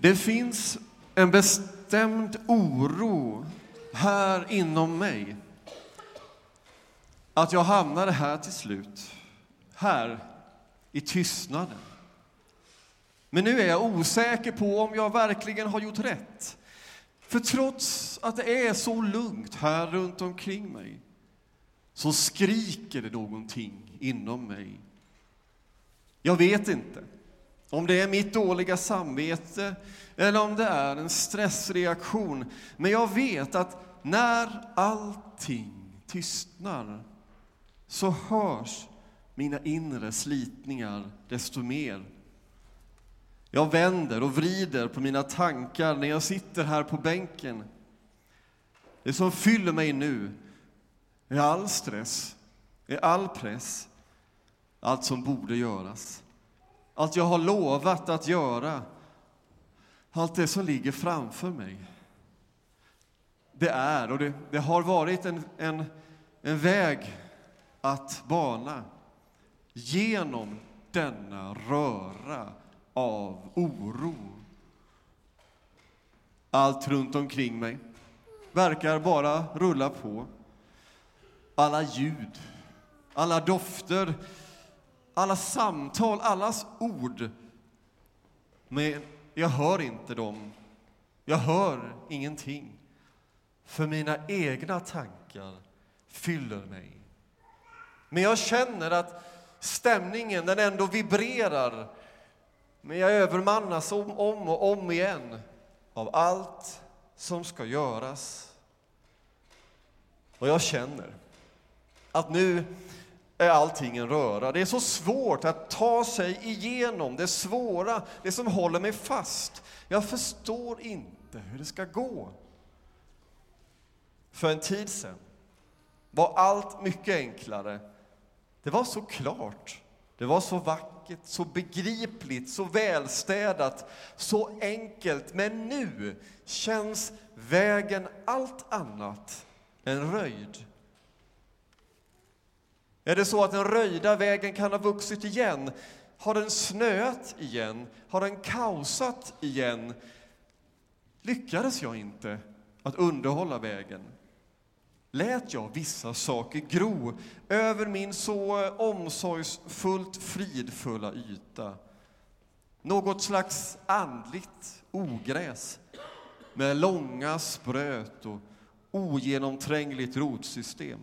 Det finns en bestämd oro här inom mig att jag hamnade här till slut, här i tystnaden. Men nu är jag osäker på om jag verkligen har gjort rätt. För trots att det är så lugnt här runt omkring mig så skriker det någonting inom mig. Jag vet inte om det är mitt dåliga samvete eller om det är en stressreaktion. Men jag vet att när allting tystnar så hörs mina inre slitningar desto mer. Jag vänder och vrider på mina tankar när jag sitter här på bänken. Det som fyller mig nu är all stress, är all press, allt som borde göras. Allt jag har lovat att göra, allt det som ligger framför mig. Det är och det, det har varit en, en, en väg att bana genom denna röra av oro. Allt runt omkring mig verkar bara rulla på. Alla ljud, alla dofter, alla samtal, allas ord. Men jag hör inte dem. Jag hör ingenting. För mina egna tankar fyller mig. Men jag känner att stämningen, den ändå vibrerar. Men jag övermannas om, om och om igen av allt som ska göras. Och jag känner att nu är allting en röra. Det är så svårt att ta sig igenom det svåra, det som håller mig fast. Jag förstår inte hur det ska gå. För en tid sedan var allt mycket enklare. Det var så klart, det var så vackert, så begripligt, så välstädat, så enkelt. Men nu känns vägen allt annat än röjd. Är det så att den röjda vägen kan ha vuxit igen? Har den snöat igen? Har den kaosat igen? Lyckades jag inte att underhålla vägen? Lät jag vissa saker gro över min så omsorgsfullt fridfulla yta? Något slags andligt ogräs med långa spröt och ogenomträngligt rotsystem.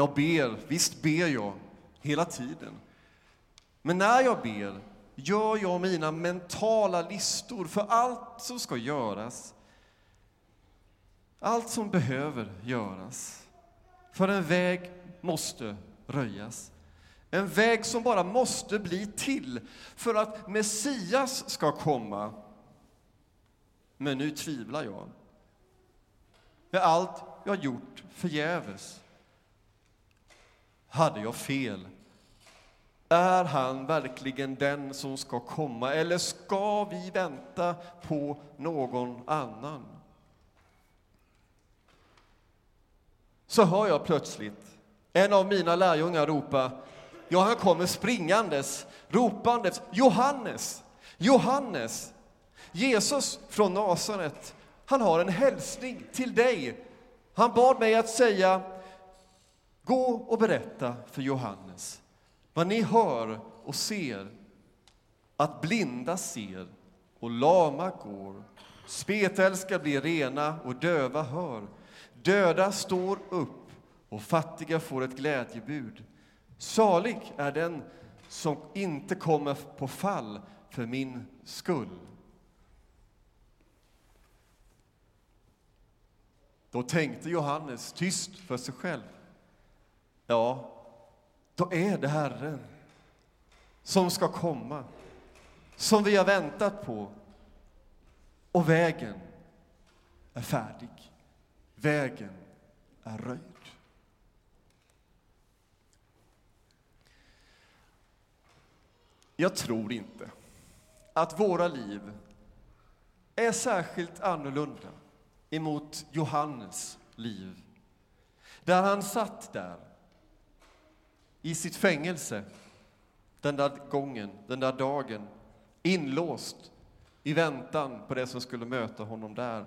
Jag ber, visst ber jag, hela tiden. Men när jag ber gör jag mina mentala listor för allt som ska göras. Allt som behöver göras. För en väg måste röjas. En väg som bara måste bli till för att Messias ska komma. Men nu tvivlar jag. med allt jag gjort förgäves? Hade jag fel? Är han verkligen den som ska komma, eller ska vi vänta på någon annan? Så hör jag plötsligt en av mina lärjungar ropa, ja, han kommer springandes, ropandes, Johannes, Johannes, Jesus från Nasaret, han har en hälsning till dig. Han bad mig att säga, Gå och berätta för Johannes vad ni hör och ser, att blinda ser och lama går, spetälska blir rena och döva hör, döda står upp och fattiga får ett glädjebud. Salig är den som inte kommer på fall för min skull. Då tänkte Johannes tyst för sig själv ja, då är det Herren som ska komma, som vi har väntat på. Och vägen är färdig. Vägen är röjd. Jag tror inte att våra liv är särskilt annorlunda emot Johannes liv. Där han satt där i sitt fängelse den där gången, den där dagen, inlåst i väntan på det som skulle möta honom där.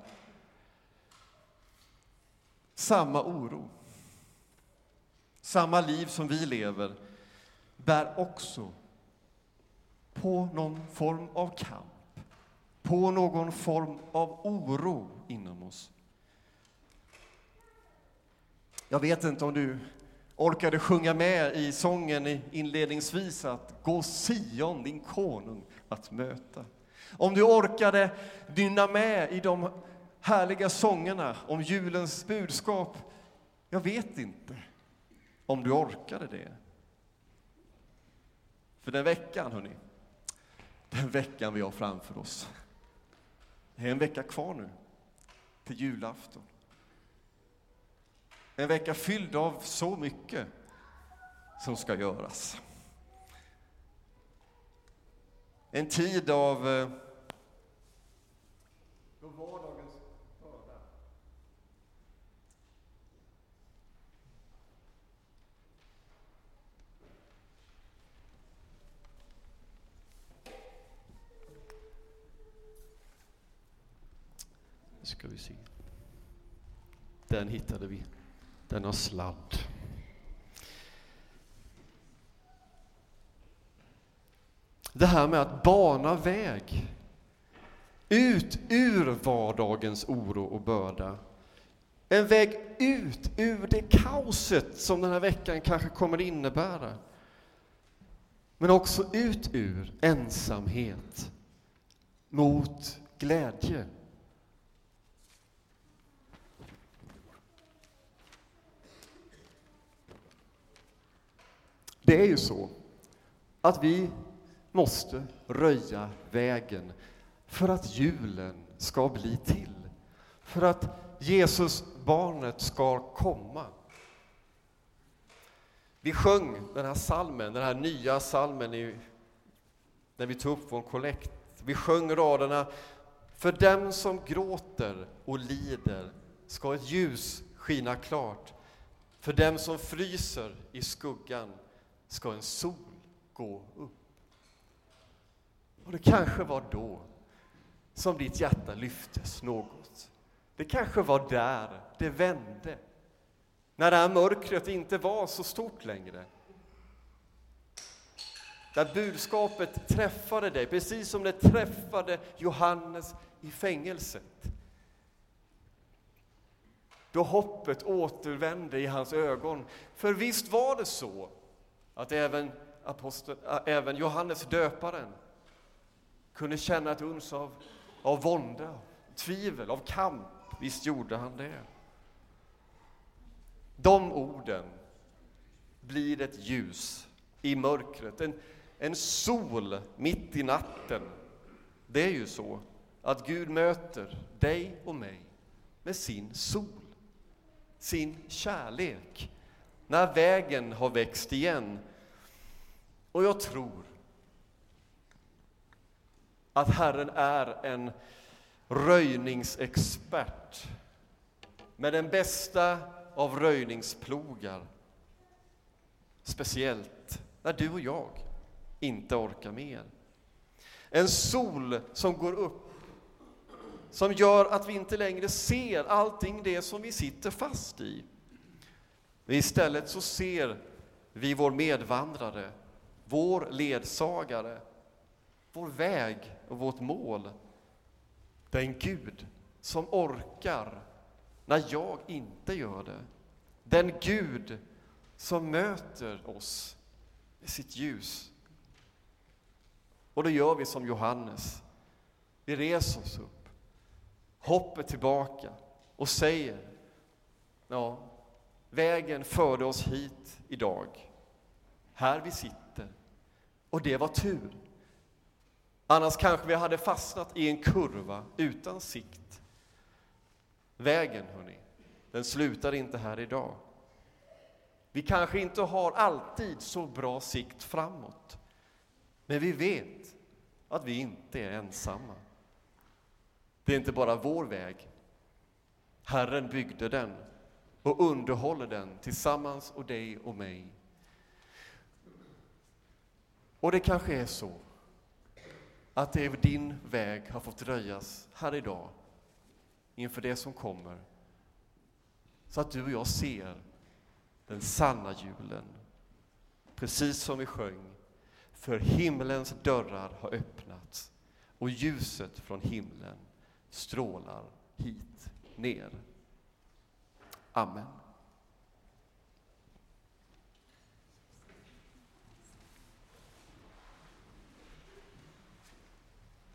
Samma oro, samma liv som vi lever, bär också på någon form av kamp, på någon form av oro inom oss. Jag vet inte om du orkade sjunga med i sången inledningsvis att gå Sion, din konung, att möta. Om du orkade dynna med i de härliga sångerna om julens budskap. Jag vet inte om du orkade det. För den veckan, hörni, den veckan vi har framför oss. Det är en vecka kvar nu till julafton. En vecka fylld av så mycket som ska göras. En tid av eh, då vardagens börda Nu ska vi se. Den hittade vi. Den har sladd. Det här med att bana väg ut ur vardagens oro och börda. En väg ut ur det kaoset som den här veckan kanske kommer innebära. Men också ut ur ensamhet mot glädje. Det är ju så att vi måste röja vägen för att julen ska bli till. För att Jesus, barnet, ska komma. Vi sjöng den här salmen, den här nya salmen i, när vi tog upp vår kollekt. Vi sjöng raderna För dem som gråter och lider ska ett ljus skina klart. För dem som fryser i skuggan ska en sol gå upp. Och det kanske var då som ditt hjärta lyftes något. Det kanske var där det vände, när det här mörkret inte var så stort längre. Där budskapet träffade dig, precis som det träffade Johannes i fängelset. Då hoppet återvände i hans ögon. För visst var det så att även, apostel, äh, även Johannes döparen kunde känna ett uns av, av vånda, tvivel, av kamp. Visst gjorde han det. De orden blir ett ljus i mörkret, en, en sol mitt i natten. Det är ju så att Gud möter dig och mig med sin sol, sin kärlek, när vägen har växt igen. Och jag tror att Herren är en röjningsexpert med den bästa av röjningsplogar. Speciellt när du och jag inte orkar mer. En sol som går upp, som gör att vi inte längre ser allting det som vi sitter fast i. Istället så ser vi vår medvandrare, vår ledsagare, vår väg och vårt mål. Den Gud som orkar när jag inte gör det. Den Gud som möter oss med sitt ljus. Och då gör vi som Johannes. Vi reser oss upp, hoppet tillbaka och säger ja, vägen förde oss hit idag. Här vi sitter. Och det var tur. Annars kanske vi hade fastnat i en kurva utan sikt. Vägen, hörni, den slutar inte här idag. Vi kanske inte har alltid så bra sikt framåt. Men vi vet att vi inte är ensamma. Det är inte bara vår väg. Herren byggde den och underhåller den tillsammans och dig och mig. Och det kanske är så att det är din väg har fått röjas här idag inför det som kommer. Så att du och jag ser den sanna julen. Precis som vi sjöng. För himlens dörrar har öppnats och ljuset från himlen strålar hit ner. Amen.